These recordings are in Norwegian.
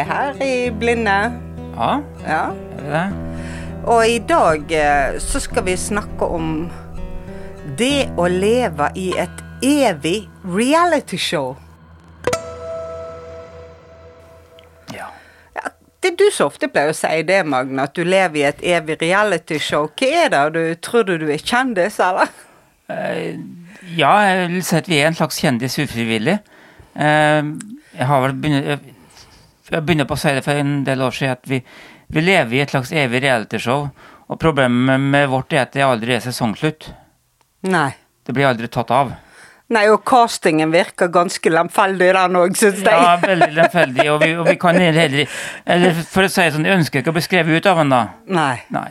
er her i Blinde. Ja, Ja. er det det? Og i dag eh, så skal vi snakke om det å leve i et evig realityshow. Ja. Ja, det er du som ofte pleier å si det, Magne, at du lever i et evig realityshow. Hva er det? Du, tror du du er kjendis, eller? Eh, ja, jeg vil si at vi er en slags kjendis ufrivillig. Eh, jeg har vel begynt Jeg begynner på å si det for en del år siden, at vi, vi lever i et slags evig realityshow. Og problemet med vårt er at det aldri er sesongslutt. Nei. Det blir aldri tatt av. Nei, og castingen virker ganske lemfeldig, den òg, syns jeg. Ja, veldig lemfeldig. Og vi, og vi kan heller Eller for å si det sånn, jeg ønsker ikke å bli skrevet ut av den, da. Nei. Nei.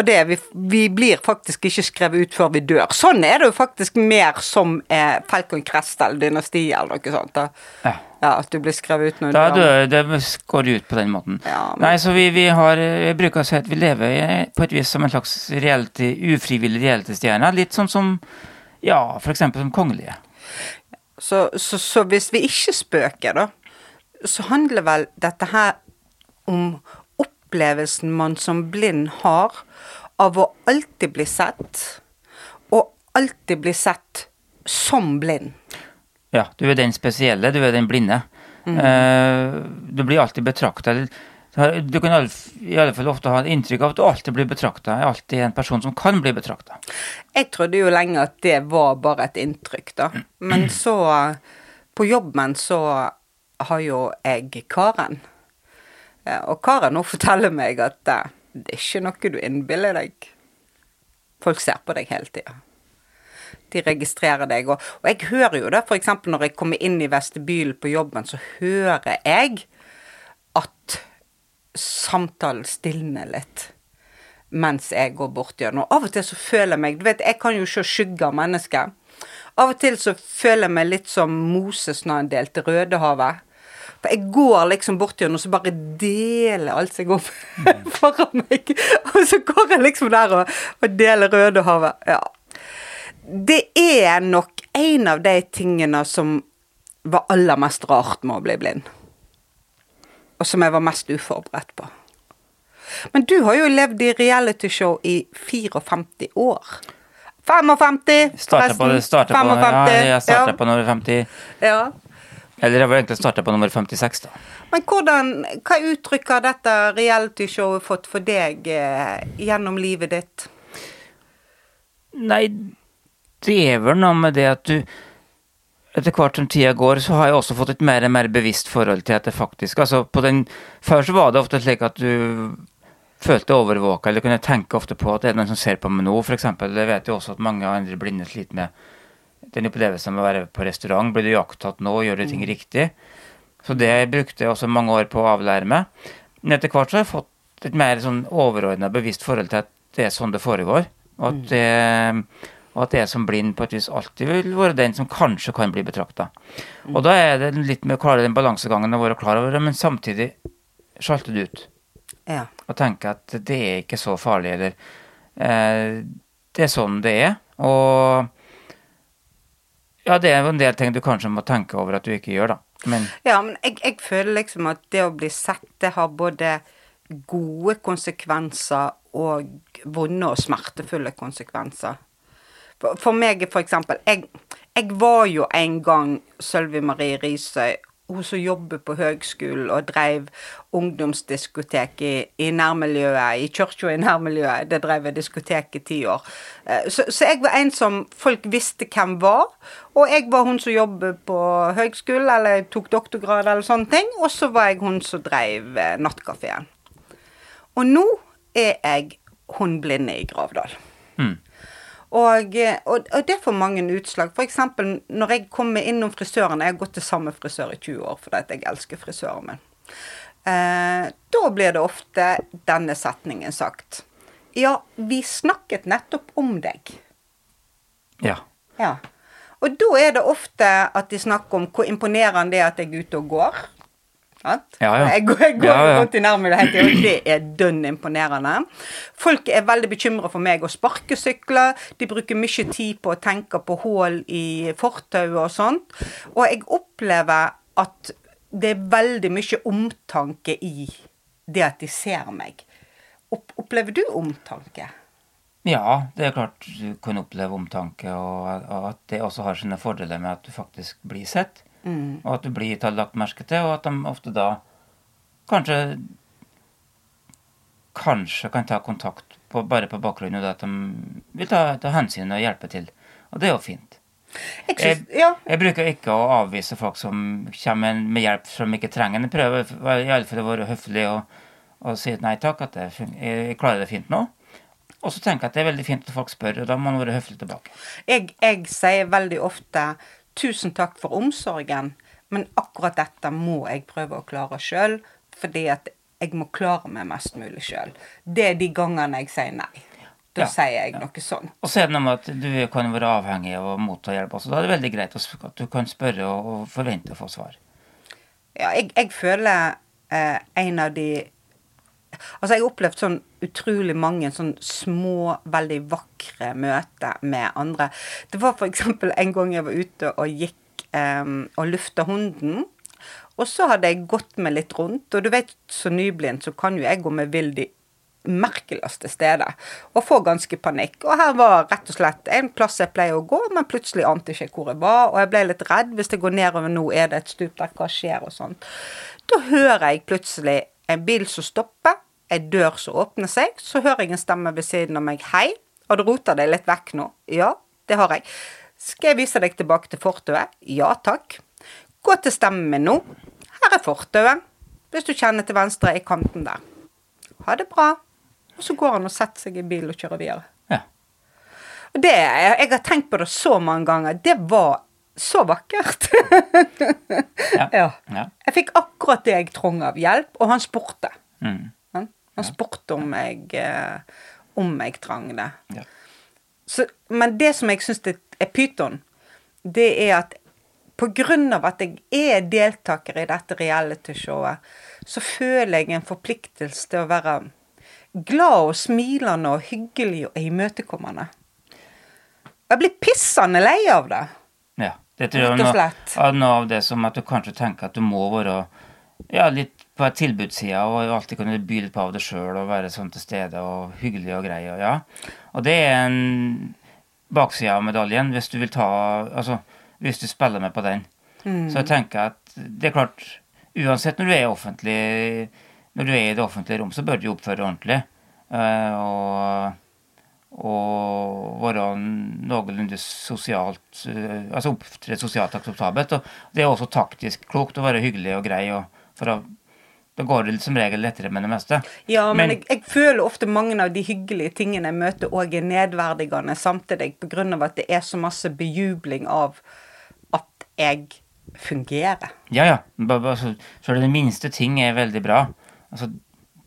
Og det, vi, vi blir faktisk ikke skrevet ut før vi dør. Sånn er det jo faktisk mer som eh, Falcon Crest eller Dynastiet eller noe sånt. Da. Ja. Ja, At du blir skrevet ut når Da du dør Da går ut på den måten. Ja, men- Nei, så vi, vi har Jeg bruker å si at vi lever på et vis som en slags reality, ufrivillig realitystjerne. Litt sånn som Ja, eksempel som kongelige. Så, så, så hvis vi ikke spøker, da, så handler vel dette her om opplevelsen man som blind har av å alltid bli sett, og alltid bli sett som blind. Ja, du er den spesielle, du er den blinde. Eh, du blir alltid betrakta Du kan i alle fall ofte ha et inntrykk av at du alltid blir betrakta. Er alltid en person som kan bli betrakta. Jeg trodde jo lenge at det var bare et inntrykk, da. Men så, på jobben, så har jo jeg Karen. Eh, Og Karen hun forteller meg at eh, det er ikke noe du innbiller deg. Folk ser på deg hele tida. De registrerer deg. Og, og jeg hører jo det, f.eks. når jeg kommer inn i vestibylen på jobben, så hører jeg at samtalen stilner litt mens jeg går bort gjennom. Av og til så føler jeg meg Du vet, jeg kan jo se skygge av mennesker. Av og til så føler jeg meg litt som Moses når han delte Rødehavet. For jeg går liksom bort gjennom, og så bare deler alt som går foran meg. Og så går jeg liksom der og, og deler Rødehavet. Ja. Det er nok en av de tingene som var aller mest rart med å bli blind. Og som jeg var mest uforberedt på. Men du har jo levd i realityshow i 54 år. 55, Starta på, forresten. starta på, ja, jeg starta ja. på nummer 50 Ja. Eller jeg var egentlig starte på nummer 56, da. Men hvordan, hva uttrykk har dette realityshowet fått for deg eh, gjennom livet ditt? Nei, det er vel noe med det at du etter hvert som tida går, så har jeg også fått et mer og mer bevisst forhold til at det faktisk altså på den, Før så var det ofte slik at du følte overvåka, eller kunne tenke ofte på at det er noen som ser på meg nå, f.eks. Det vet jo også at mange andre blinde sliter med den opplevelsen med å være på restaurant. Blir du iakttatt nå, gjør du ting riktig? Så det brukte jeg også mange år på å avlære meg. Men etter hvert så har jeg fått et mer sånn overordna bevisst forhold til at det er sånn det foregår. Og at, det, og at jeg som blind på et vis alltid vil være den som kanskje kan bli betrakta. Og da er det litt med å klare den balansegangen å være klar over det, men samtidig sjalte det ut. Ja. Og tenke at det er ikke så farlig, eller eh, Det er sånn det er. Og ja, det er jo en del ting du kanskje må tenke over at du ikke gjør, da. Men Ja, men jeg, jeg føler liksom at det å bli sett, det har både gode konsekvenser og vonde og smertefulle konsekvenser. For, for meg, for eksempel jeg, jeg var jo en gang Sølvi Marie Risøy, hun som jobber på høgskolen og drev ungdomsdiskotek i, i nærmiljøet, i kirka i nærmiljøet. Det drev jeg diskotek i ti år. Eh, Så, så jeg var en som folk visste hvem var. Og jeg var hun som jobbet på høgskolen, eller tok doktorgrad eller sånne ting. Og så var jeg hun som drev eh, nattkafeen. Og nå er jeg hun blinde i Gravdal. mm, Og, eh, og, og det får mange utslag. Eksempel når jeg kommer innom frisøren Jeg har gått til samme frisør i 20 år fordi jeg elsker frisøren min. Eh, da blir det ofte denne setningen sagt. Ja, vi snakket nettopp om deg. ja. Ja. Og da er det ofte at de snakker om hvor imponerende det er at jeg er ute og går. Sant? Ja, ja. Jeg går, jeg går Ja, rundt i nærmiljøet hele og det er dønn imponerende. Folk er veldig bekymra for meg og sparkesykler. De bruker mye tid på å tenke på hull i fortauet og sånt. Og jeg opplever at det er veldig mye omtanke i det at de ser meg. Opplever du omtanke? Ja, det er klart du kan oppleve omtanke, og, og at det også har sine fordeler med at du faktisk blir sett. Og at du blir lagt merke til, og at de ofte da kanskje Kanskje kan ta kontakt på, bare på bakgrunn av at de vil ta, ta hensyn og hjelpe til. Og det er jo fint. Jeg Jeg, synes, ja, jeg bruker ikke å avvise folk som kommer med hjelp som ikke trenger den. Prøver i alle fall å være høflig og, og si nei takk, at jeg, jeg klarer det fint nå. Og så tenker jeg at det er veldig fint at folk spør, og da må man være høflig tilbake. jeg, jeg sier veldig ofte 'tusen takk for omsorgen', men akkurat dette må jeg prøve å klare sjøl, fordi at jeg må klare meg mest mulig sjøl. Det er de gangene jeg sier nei. Da Ja, sier jeg noe sånt. Og så er det noe med at du kan være avhengig av å motta hjelp også. Da er det veldig greit at du kan spørre og forvente å få svar. Ja, jeg, jeg føler eh, en av de Altså, jeg har opplevd sånn utrolig mange sånn små, veldig vakre møter med andre. Det var eksempel en gang jeg var ute og gikk um, og lufta hunden. Og så hadde jeg gått meg litt rundt, og du vet, så nyblind så kan jo jeg gå meg vill de merkeligste steder og få ganske panikk. Og her var rett og slett en plass jeg pleier å gå, men plutselig ante ikke hvor jeg var, og jeg ble litt redd. Hvis jeg går nedover nå, er det et stup der, hva skjer, og sånt. Da hører jeg plutselig en bil som stopper, en dør som åpner seg, så hører jeg en stemme ved siden av meg. Hei, har du rota deg litt vekk nå? Ja, det har jeg. Skal jeg vise deg tilbake til fortauet? Ja takk. Gå til stemmen min nå. Her er fortauet. Hvis du kjenner til venstre i kanten der. Ha det bra. Og så går han og setter seg i bilen og kjører videre. Ja. Og det, jeg, har tenkt på det så mange ganger. Det var så vakkert. Ja. ja. ja. Jeg fikk akkurat det jeg trong av hjelp, og han spurte. Mm. Han, spurte om jeg, eh, om jeg trang det. ja. Så, men det som jeg syns er pyton, det er at av at jeg er deltaker i dette realityshowet, så føler jeg en forpliktelse til å være glad og smilende og hyggelig og imøtekommende. Og jeg blir pissende lei av det. Ja. Dette er noe, av noe av det som at du kanskje tenker at du må være ja, litt på tilbudssida og alltid kunne by litt på av det sjøl og være sånn til stede og hyggelig og grei. Og, ja. og det er en bakside av medaljen hvis du vil ta Altså hvis du spiller med på den. Så jeg tenker at det er klart Uansett når du er offentlig Når du er i det offentlige rom, så bør du oppføre deg ordentlig. eh, og og være noenlunde sosialt eh, Altså opptre sosialt akseptabelt. Og det er også taktisk klokt å være hyggelig og grei, og for å da går det som regel lettere med det meste. Ja, men, Men- jeg, jeg føler ofte mange av de hyggelige tingene jeg møter, òg er nedverdigende samtidig, av at det er så masse bejubling av at jeg fungerer. Ja, ja. Så så det minste ting er veldig bra. Altså,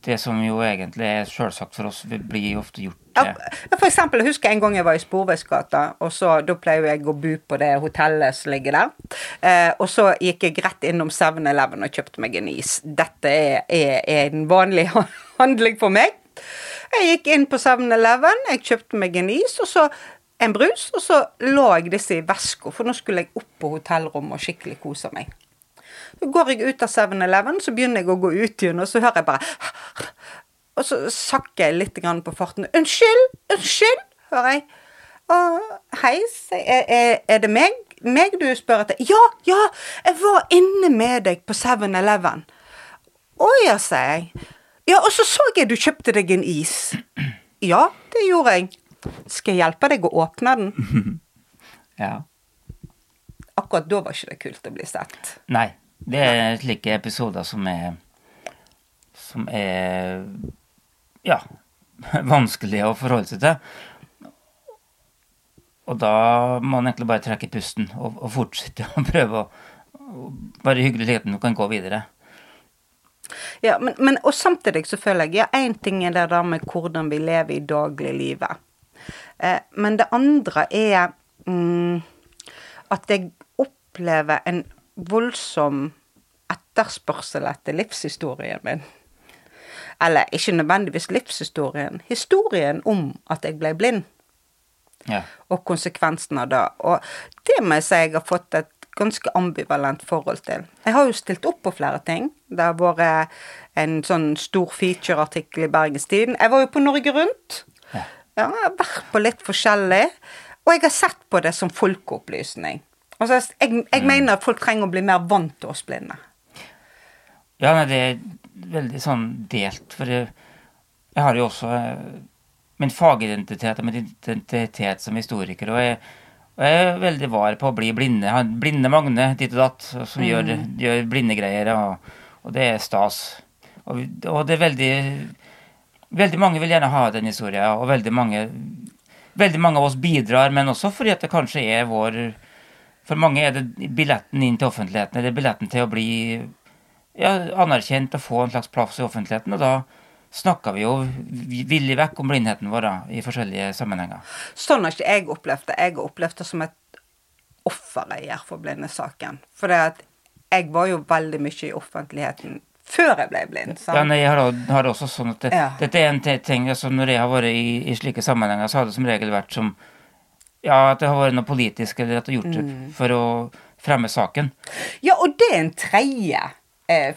det som jo egentlig er sjølsagt for oss, blir jo ofte gjort Ja, for eksempel, jeg husker en gang jeg var i Sporveisgata, og så, da pleier jeg å bo på det hotellet som ligger der. Eh, og så gikk jeg rett innom 7-Eleven og kjøpte meg en is. Dette er, er, er en vanlig handling for meg. Jeg gikk inn på 7-Eleven, jeg kjøpte meg en is, og så en brus, og så la jeg disse i veska, for nå skulle jeg opp på hotellrommet og skikkelig kose meg. Så går jeg ut av 7-Eleven, så begynner jeg å gå ut igjen, og så hører jeg bare Og så sakker jeg litt på farten. 'Unnskyld! Unnskyld!' hører jeg. Og hei, sier er, er det meg? Meg du spør etter? Ja, ja, jeg var inne med deg på 7-Eleven. Å ja, sier jeg. Ja, og så så jeg du kjøpte deg en is. Ja, det gjorde jeg. Skal jeg hjelpe deg å åpne den? Ja. Akkurat da var ikke det kult å bli sett. Nei. Det er slike episoder som er Som er Ja, vanskelige å forholde seg til. Og da må man egentlig bare trekke pusten og, og fortsette å prøve å å være hyggelig liten man kan gå videre. Ja, men, men og samtidig så føler jeg ja, én ting er det der med hvordan vi lever i dagliglivet. Eh, men det andre er mm, at jeg opplever en voldsom etterspørsel etter livshistorien min. Eller ikke nødvendigvis livshistorien, historien om at jeg ble blind, Ja. og konsekvensen av det. Og det må jeg si jeg har fått et ganske ambivalent forhold til. Jeg har jo stilt opp på flere ting. Det har vært en sånn stor featureartikkel i Bergens Tidende. Jeg var jo på Norge Rundt. Ja. Ja, jeg har vært på litt forskjellig. Og jeg har sett på det som folkeopplysning. Altså, jeg, jeg mener at folk trenger å bli mer vant til oss blinde. Ja, nei, det veldig sånn delt, for jeg, jeg har jo også eh, min fagidentitet og min identitet som historiker, og jeg, og jeg er veldig var på å bli blinde. Blinde Magne dit og datt, som som gjør, gjør blindegreier, og, og det er stas. Og, og det er veldig Veldig mange vil gjerne ha den historien, og veldig mange Veldig mange av oss bidrar, men også fordi at det kanskje er vår For mange er det billetten inn til offentligheten, eller billetten til å bli ja, anerkjent og få en slags plass i offentligheten. Og da snakka vi jo villig vekk om blindheten vår da, i forskjellige sammenhenger. Sånn har ikke jeg opplevd det. Jeg har opplevd det som et offer jeg gjør for det at jeg var jo veldig mye i offentligheten før jeg ble blind. sant? Ja, nei, jeg har, har det også sånn at det, Ja. dette er en ting altså Når jeg har vært i, i slike sammenhenger, så har det som regel vært som Ja, at det har vært noe politisk, eller at det har gjort det Mm. for å fremme saken. Ja, og det er en tredje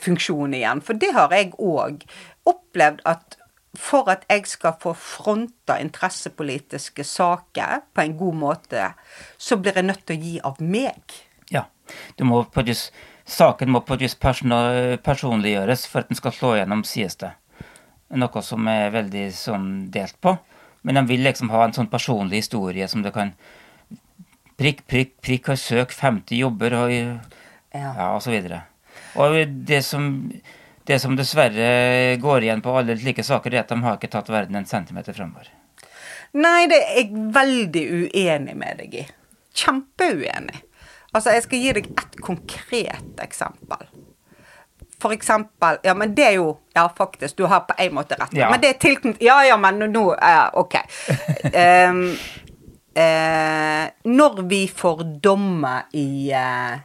funksjon igjen. For det har jeg òg opplevd at for at jeg skal få fronta interessepolitiske saker på en god måte, så blir jeg nødt til å gi av meg. Ja. Du må på et saken må personliggjøres for at den skal slå gjennom, sies det. Noe som er veldig sånn delt på. Men de vil liksom ha en sånn personlig historie som det kan Prikk, prikk, prikk, har søkt 50 jobber og Ja. ja, og så videre. Og det som, det som dessverre går igjen på alle slike saker, er at de har ikke tatt verden en centimeter fremover. Nei, det er jeg veldig uenig med deg i. Kjempeuenig. Altså, jeg skal gi deg et konkret eksempel. For eksempel Ja, men det er jo Ja, faktisk, du har på en måte rett. Ja. Men det er tilknyttet Ja, ja, men nå ja, OK. Um, eh, når vi får domme i eh,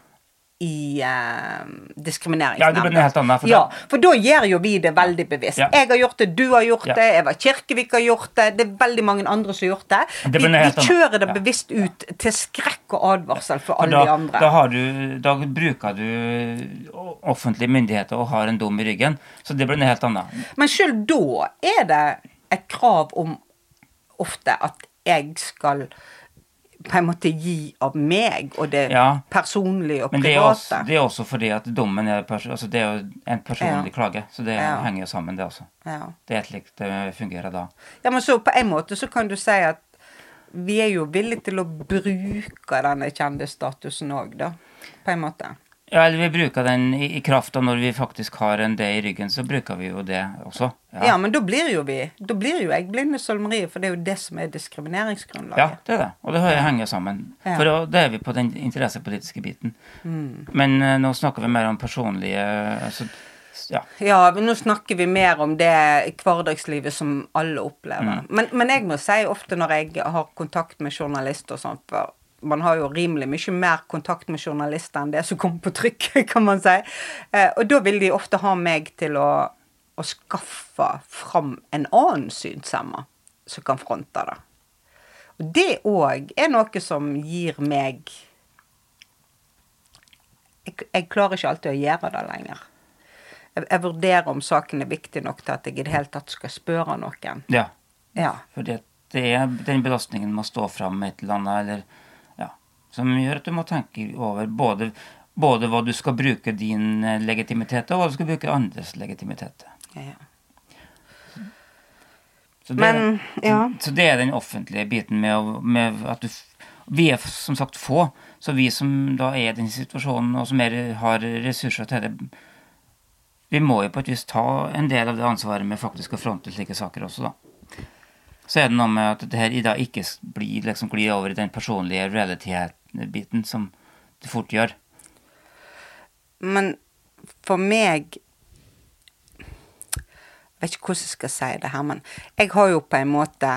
i eh, diskrimineringsnemnda. Ja, det blir helt annet, for ja, for da gjør jo vi det veldig bevisst. Ja. Jeg har gjort det, du har gjort Ja. det, Eva Kirkevik har gjort det, det er veldig mange andre som har gjort det. Det Vi, vi kjører det bevisst ut til skrekk og advarsel for alle da, de andre. da, har du, da bruker du offentlige myndigheter og har en dom i ryggen, så det blir noe helt annet. Men sjøl da er det et krav om ofte at jeg skal på en måte gi av meg og det Ja. personlige og Men det er, private. også, det er også fordi at dommen er, altså det er jo en personlig Ja. klage, så det Ja. henger jo sammen, det også. Ja. Det er slik det fungerer da. ja, men så på en måte så kan du si at vi er jo villige til å bruke denne kjendisstatusen òg, da. På en måte. Ja, eller vi bruker den i, i kraft av når vi faktisk har en det i ryggen, så bruker vi jo det også. Ja, men da blir jo vi Da blir jo jeg blinde Solmeriet, for det er jo det som er diskrimineringsgrunnlaget. Ja, det er det. Og det henger sammen. Ja. For da- er vi på den interessepolitiske biten. Men uh, nå snakker vi mer om personlige altså, Ja. Ja, men nå snakker vi mer om det hverdagslivet som alle opplever. Men, men jeg må si ofte når jeg har kontakt med journalister og sånt, for man har jo rimelig mye mer kontakt med journalister enn det som kommer på trykk, kan man si. Eh, og da vil de ofte ha meg til å, å skaffe fram en annen synshemma som kan fronte det. Og det òg er noe som gir meg jeg, jeg klarer ikke alltid å gjøre det lenger. Jeg, jeg vurderer om saken er viktig nok til at jeg i det hele tatt skal spørre noen. ja. Ja. At det er den belastningen med å stå fram med et eller annet, eller som gjør at du må tenke over både, både hva du skal bruke din eh, legitimitet til, og hva du skal bruke andres legitimitet til. ja. Så det, Men, ja. så det er den offentlige biten med, å, med at du Vi er som sagt få, så vi som da er i den situasjonen, og som er, har ressurser til det Vi må jo på et vis ta en del av det ansvaret med faktisk å fronte slike saker også, da. Så er det noe med at det her i dag ikke blir, liksom glir over i den personlige reality-biten som det fort gjør. Men for meg Jeg vet ikke hvordan jeg skal si det her, men jeg har jo på en måte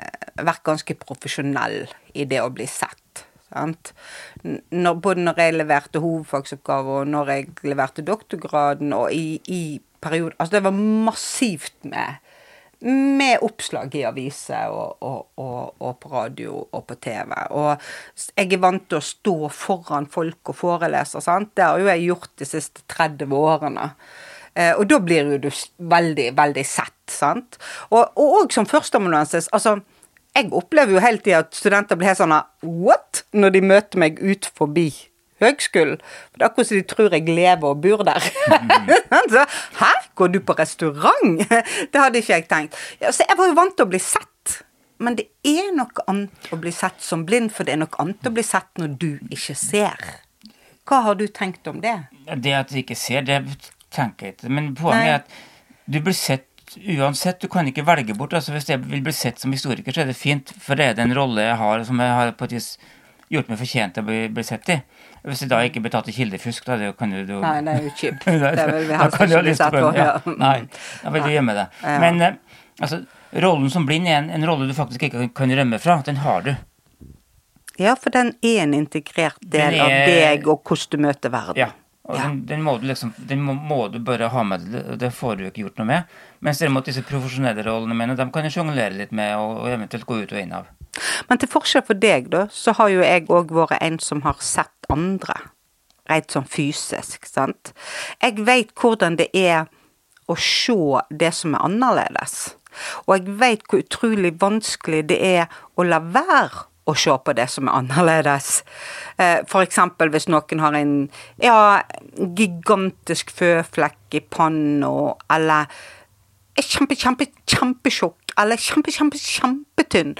eh, vært ganske profesjonell i det å bli sett. Sant? Når, både når jeg leverte hovedfagsoppgave og når jeg leverte doktorgraden, og i, i perioder Altså, det var massivt med med oppslag i aviser og, og, og, og på radio og på TV. Og jeg er vant til å stå foran folk og forelese, sant. Det har jo jeg gjort de siste 30 årene. Eh, og da blir jo du veldig, veldig sett, sant. Og òg som førsteamanuensis, altså jeg opplever jo hele tida at studenter blir helt sånn What? Når de møter meg ut forbi høgskolen. For det er akkurat som de tror jeg lever og bor der. så, Hæ? Går du på restaurant? det hadde ikke jeg tenkt. Ja, så jeg var jo vant til å bli sett. Men det er noe annet å bli sett som blind, for det er noe annet å bli sett når du ikke ser. Hva har du tenkt om det? Det at du ikke ser, det tenker jeg ikke. Men poenget er at du blir sett uansett. Du kan ikke velge bort. altså Hvis jeg vil bli sett som historiker, så er det fint, for det er den rolle jeg har som jeg har på et vis gjort meg fortjent til å bli, bli sett i. Hvis jeg da ikke blir tatt i kildefusk, da det kan du, du Nei, det er jo kjipt. Det vil vi da helst kan du ha ikke lyst til sett å- Ja, nei, da vil du gjemme det. Ja. Men eh, altså, rollen som blind er en, en rolle du faktisk ikke kan, rømme fra. Den har du. Ja, for den er en integrert del er, av er- deg og hvordan du møter verden. Ja. Og Ja. Den, den, må du liksom, den må, må du bare ha med deg, det får du ikke gjort noe med. Mens derimot disse profesjonelle rollene mine, dem kan jeg sjonglere litt med og, og eventuelt gå ut og inn av. Men til forskjell for deg, da, så har jo jeg òg vært en som har sett andre. Rent sånn fysisk, sant. Jeg veit hvordan det er å se det som er annerledes. Og jeg veit hvor utrolig vanskelig det er å la være å se på det som er annerledes. Eh, For eksempel hvis noen har en ja, gigantisk føflekk i panna, eller er kjempe, kjempe, kjempetjukk, eller kjempe, kjempe, kjempetynn.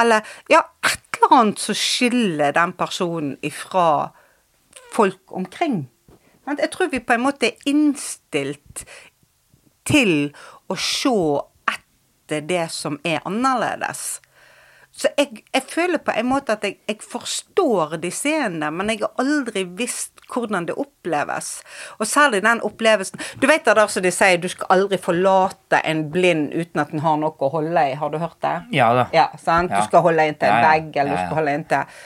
Eller ja, et eller annet som skiller den personen ifra folk omkring. Jeg tror vi på en måte er innstilt til å se etter det som er annerledes. Så jeg, jeg føler på en måte at jeg, jeg forstår de scenene, men jeg har aldri visst hvordan det oppleves. Og særlig den opplevelsen Du vet det der som de sier, du skal aldri forlate en blind uten at den har noe å holde i. Har du hørt det? Ja da. Ja, sant? Ja. Du skal holde inntil en ja. vegg, eller du skal holde inntil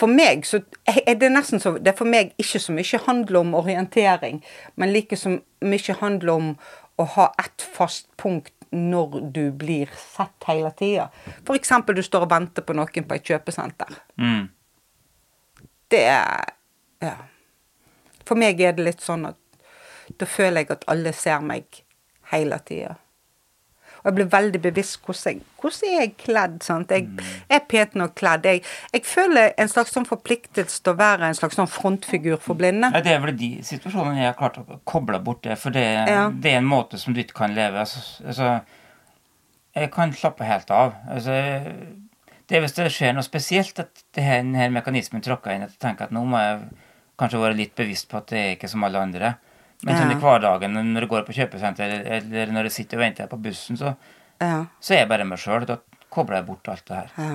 For meg så er det nesten så Det er for meg ikke så mye handler om orientering, men like så mye handler om å ha ett fast punkt når du blir sett hele tida. Eksempel du står og venter på noen på et kjøpesenter. Mm. Det er Ja. For meg er det litt sånn at da føler jeg at alle ser meg hele tida. Og jeg blir veldig bevisst hvordan jeg, hvordan er jeg kledd. sant? Jeg er pent nok kledd. Jeg, jeg føler en slags sånn forpliktelse til å være en slags sånn frontfigur for blinde. Ja, det er vel de situasjonene jeg har klart å koble bort det, for det, Ja. det er en måte som du ikke kan leve. Altså, altså, jeg kan slappe helt av. Altså, det er hvis det skjer noe spesielt at denne mekanismen tråkker inn, at jeg tenker at nå må jeg kanskje være litt bevisst på at det er ikke som alle andre. Men sånn i hverdagen, når du går på kjøpesenter, eller, når du sitter og venter på bussen, så, Ja, så er jeg bare meg sjøl. Da kobler jeg bort alt det her. ja.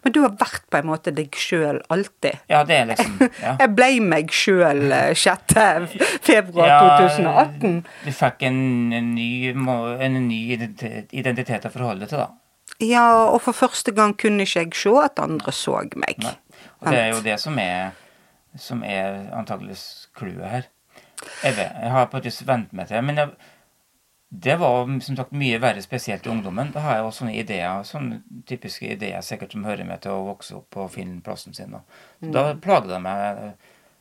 Men du har vært på en måte deg sjøl alltid. Ja, det er liksom ja. Jeg ble meg sjøl 6. februar Ja, 2018. Du fikk en, en, ny, en ny identitet, identitet å forholde deg til, da. Ja, og for første gang kunne ikke jeg se at andre så meg. Nei. Og det er jo det som er, som er antakeligvis clouet her. Jeg, vet, jeg har på et vis vent meg til Men jeg, det var som sagt mye verre, spesielt i ungdommen. Da har jeg også sånne ideer, sånne typiske ideer sikkert som hører med til å vokse opp og finne plassen sin. Så Da plager det meg eh,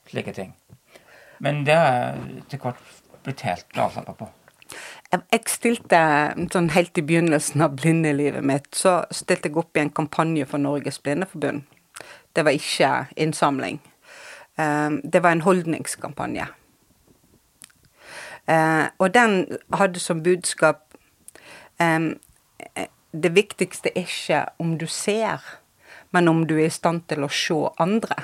slike ting. Men det har jeg til hvert blitt helt avslappa på. Jeg- Jeg stilte, sånn helt i begynnelsen av blindelivet mitt, så stilte jeg opp i en kampanje for Norges Blindeforbund. Det var ikke innsamling. Eh, Det var en holdningskampanje. Eh, Og den hadde som budskap eh, Det viktigste er ikke om du ser, men om du er i stand til å se andre.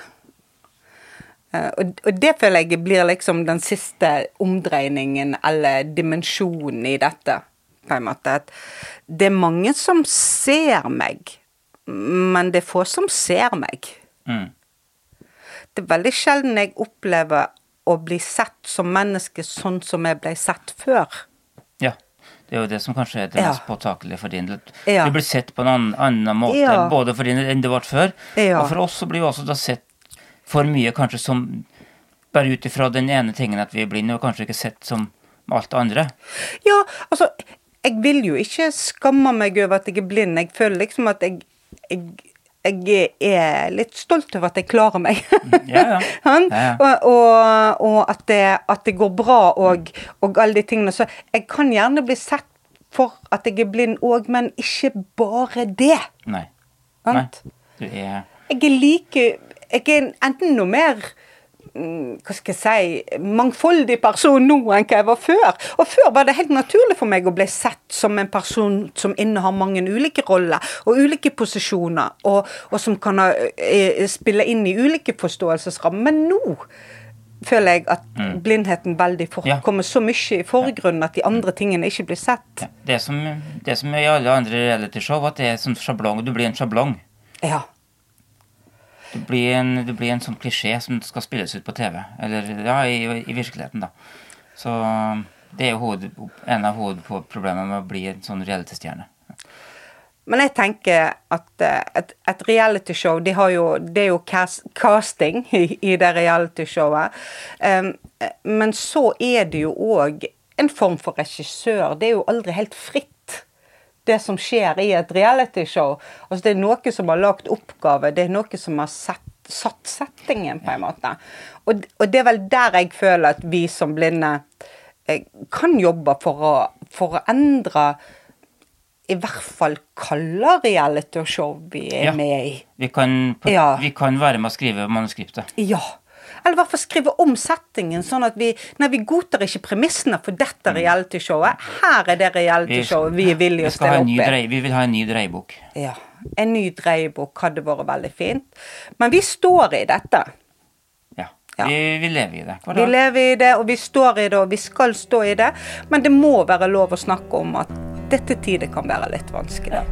Eh, og, og det føler jeg blir liksom den siste omdreiningen eller dimensjonen i dette. På en måte. At det er mange som ser meg, men det er få som ser meg. Mm. Det er veldig sjelden jeg opplever å bli sett som menneske sånn som jeg ble sett før. Ja. Det er jo det som kanskje er det Ja. mest påtakelige for din. Ja. Du blir sett på en annen, annen måte, Ja. både for din enn det ble før. Og for oss så blir vi også da sett for mye kanskje som bare ut ifra den ene tingen at vi er blinde, og kanskje ikke sett som alt det andre. Ja, altså, jeg vil jo ikke skamme meg over at jeg er blind. Jeg føler liksom at jeg, jeg, jeg er litt stolt over at jeg klarer meg. Ja, ja. Ja, ja. Og, og, og at, det, at det går bra, og, og alle de tingene. Så jeg kan gjerne bli sett for at jeg er blind òg, men ikke bare det. Nei. Nei. Du er Jeg er like Jeg er enten noe mer mm, hva skal jeg si, mangfoldig person nå enn hva jeg var før. Og før var det helt naturlig for meg å bli sett som en person som innehar mange ulike roller og ulike posisjoner, og, og som kan ha, eh, spille inn i ulike forståelsesrammer. Men nå føler jeg at blindheten veldig fort Ja. kommer så mye i forgrunnen at de andre tingene ikke blir sett. ja. det, som, det som i alle andre realityshow, at det er sånn sjablong. Du blir en sjablong. Ja. Du blir en, det blir en sånn klisjé som skal spilles ut på TV. Eller ja, i, i virkeligheten, da. Så det er jo hoved, en av hovedproblemene med å bli en sånn realitystjerne. Men jeg tenker at eh, et, et realityshow de jo, Det er jo cast, casting i, i det realityshowet. Um, men så er det jo òg en form for regissør. Det er jo aldri helt fritt, det som skjer i et realityshow. Altså, det er noe som har lagd oppgave, det er noe som har sett, satt settingen, på en måte. Og, og det er vel der jeg føler at vi som blinde eh, kan jobbe for å, for å endre i hvert fall hva realityshow vi er Ja. med i. Vi kan, Ja. vi kan være med å skrive manuskriptet. Ja. Eller i hvert fall skrive om settingen, sånn at vi Nei, vi godtar ikke premissene for dette realityshowet. Her er det realityshowet vi er villige vi å stille opp i. Vi vil ha en ny dreiebok. Ja. En ny dreiebok hadde vært veldig fint. Men vi står i dette. Ja. Vi, vi lever i det. Vi lever i det, og vi står i det, og vi skal stå i det. Men det må være lov å snakke om at dette tider kan være litt vanskelig.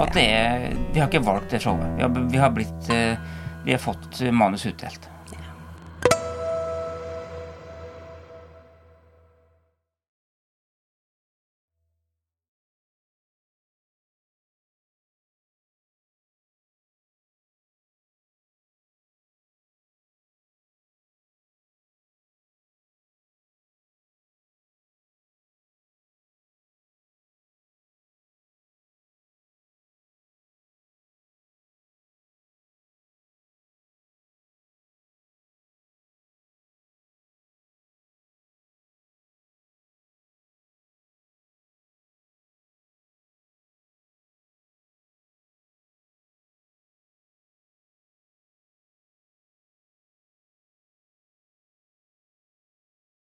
At det er, vi har ikke valgt det showet. Vi har, vi har blitt eh, Vi har fått manus utdelt.